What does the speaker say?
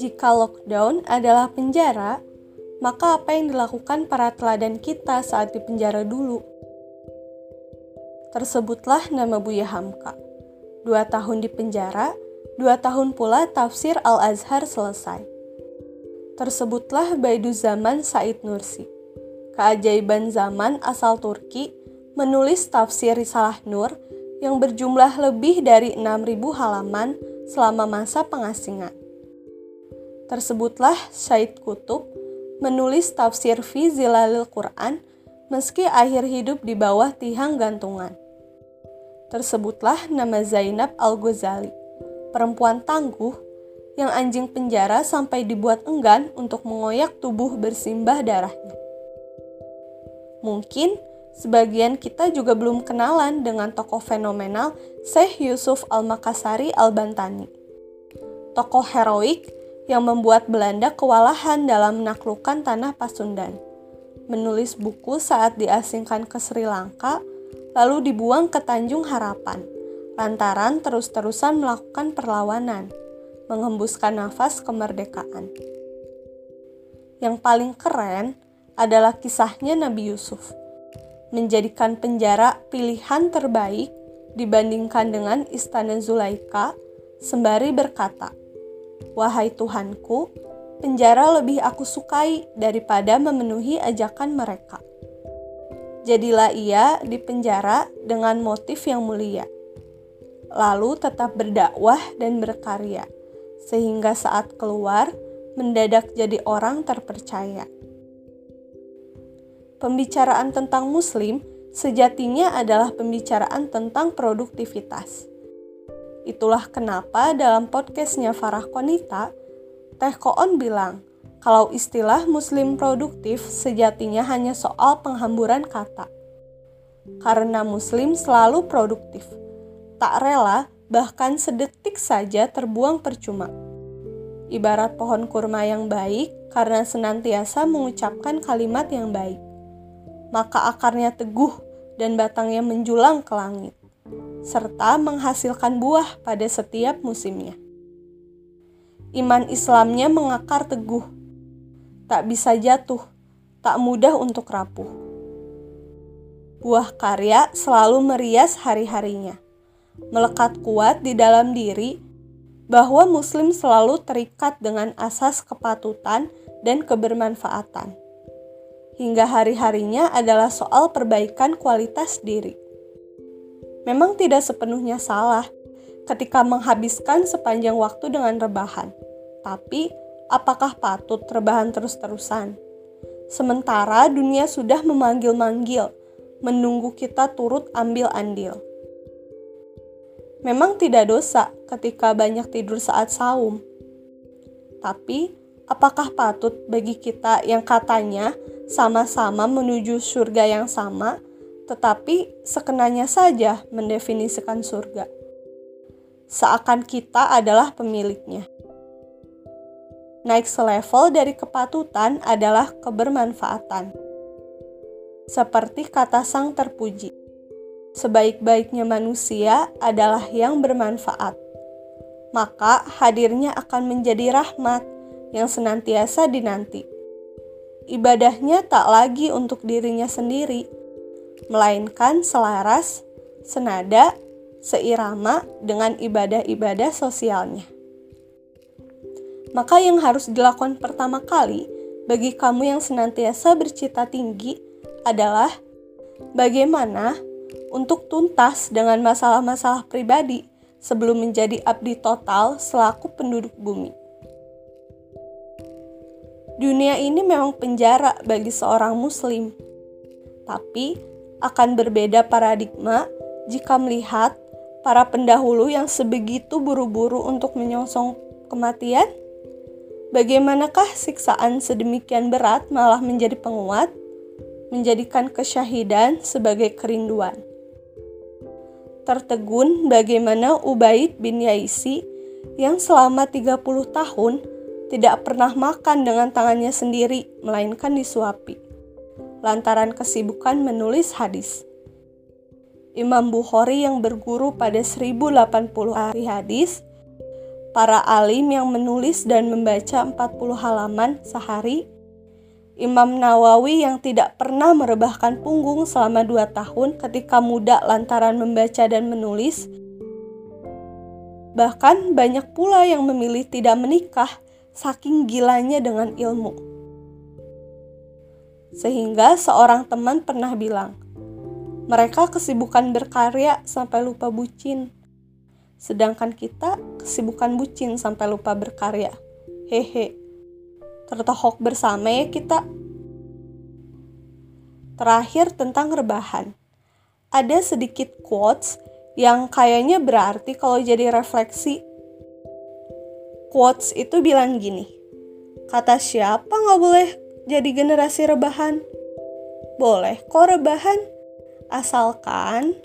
Jika lockdown adalah penjara, maka apa yang dilakukan para teladan kita saat di penjara dulu? Tersebutlah nama Buya Hamka. Dua tahun di penjara, dua tahun pula tafsir Al-Azhar selesai. Tersebutlah Baiduzaman Said Nursi. Keajaiban zaman asal Turki menulis tafsir Risalah Nur yang berjumlah lebih dari 6.000 halaman selama masa pengasingan. Tersebutlah Said Kutub menulis tafsir fi zilalil Quran meski akhir hidup di bawah tiang gantungan. Tersebutlah nama Zainab Al-Ghazali, perempuan tangguh yang anjing penjara sampai dibuat enggan untuk mengoyak tubuh bersimbah darahnya. Mungkin Sebagian kita juga belum kenalan dengan tokoh fenomenal Syekh Yusuf Al-Makassari Al-Bantani. Tokoh heroik yang membuat Belanda kewalahan dalam menaklukkan tanah Pasundan. Menulis buku saat diasingkan ke Sri Lanka, lalu dibuang ke Tanjung Harapan, lantaran terus-terusan melakukan perlawanan, mengembuskan nafas kemerdekaan. Yang paling keren adalah kisahnya Nabi Yusuf menjadikan penjara pilihan terbaik dibandingkan dengan istana Zulaika, sembari berkata, "Wahai Tuhanku, penjara lebih aku sukai daripada memenuhi ajakan mereka." Jadilah ia di penjara dengan motif yang mulia, lalu tetap berdakwah dan berkarya, sehingga saat keluar mendadak jadi orang terpercaya pembicaraan tentang Muslim sejatinya adalah pembicaraan tentang produktivitas. Itulah kenapa dalam podcastnya Farah Konita, Teh Koon bilang, kalau istilah Muslim produktif sejatinya hanya soal penghamburan kata. Karena Muslim selalu produktif, tak rela bahkan sedetik saja terbuang percuma. Ibarat pohon kurma yang baik karena senantiasa mengucapkan kalimat yang baik maka akarnya teguh dan batangnya menjulang ke langit, serta menghasilkan buah pada setiap musimnya. Iman Islamnya mengakar teguh, tak bisa jatuh, tak mudah untuk rapuh. Buah karya selalu merias hari-harinya, melekat kuat di dalam diri bahwa Muslim selalu terikat dengan asas kepatutan dan kebermanfaatan hingga hari-harinya adalah soal perbaikan kualitas diri. Memang tidak sepenuhnya salah ketika menghabiskan sepanjang waktu dengan rebahan, tapi apakah patut rebahan terus-terusan? Sementara dunia sudah memanggil-manggil, menunggu kita turut ambil andil. Memang tidak dosa ketika banyak tidur saat saum, tapi apakah patut bagi kita yang katanya sama-sama menuju surga yang sama, tetapi sekenanya saja mendefinisikan surga? Seakan kita adalah pemiliknya. Naik selevel dari kepatutan adalah kebermanfaatan. Seperti kata sang terpuji, sebaik-baiknya manusia adalah yang bermanfaat. Maka hadirnya akan menjadi rahmat yang senantiasa dinanti. Ibadahnya tak lagi untuk dirinya sendiri, melainkan selaras, senada, seirama dengan ibadah-ibadah sosialnya. Maka yang harus dilakukan pertama kali bagi kamu yang senantiasa bercita tinggi adalah bagaimana untuk tuntas dengan masalah-masalah pribadi sebelum menjadi abdi total selaku penduduk bumi. Dunia ini memang penjara bagi seorang Muslim, tapi akan berbeda paradigma jika melihat para pendahulu yang sebegitu buru-buru untuk menyongsong kematian. Bagaimanakah siksaan sedemikian berat malah menjadi penguat, menjadikan kesyahidan sebagai kerinduan? Tertegun bagaimana Ubaid bin Yaisi yang selama 30 tahun tidak pernah makan dengan tangannya sendiri, melainkan disuapi. Lantaran kesibukan menulis hadis. Imam Bukhari yang berguru pada 1080 hari hadis para alim yang menulis dan membaca 40 halaman sehari, Imam Nawawi yang tidak pernah merebahkan punggung selama dua tahun ketika muda lantaran membaca dan menulis, bahkan banyak pula yang memilih tidak menikah saking gilanya dengan ilmu. Sehingga seorang teman pernah bilang, mereka kesibukan berkarya sampai lupa bucin. Sedangkan kita kesibukan bucin sampai lupa berkarya. Hehe. Tertohok bersama ya kita. Terakhir tentang rebahan. Ada sedikit quotes yang kayaknya berarti kalau jadi refleksi. Quotes itu bilang gini. Kata siapa nggak boleh jadi generasi rebahan? Boleh kok rebahan. Asalkan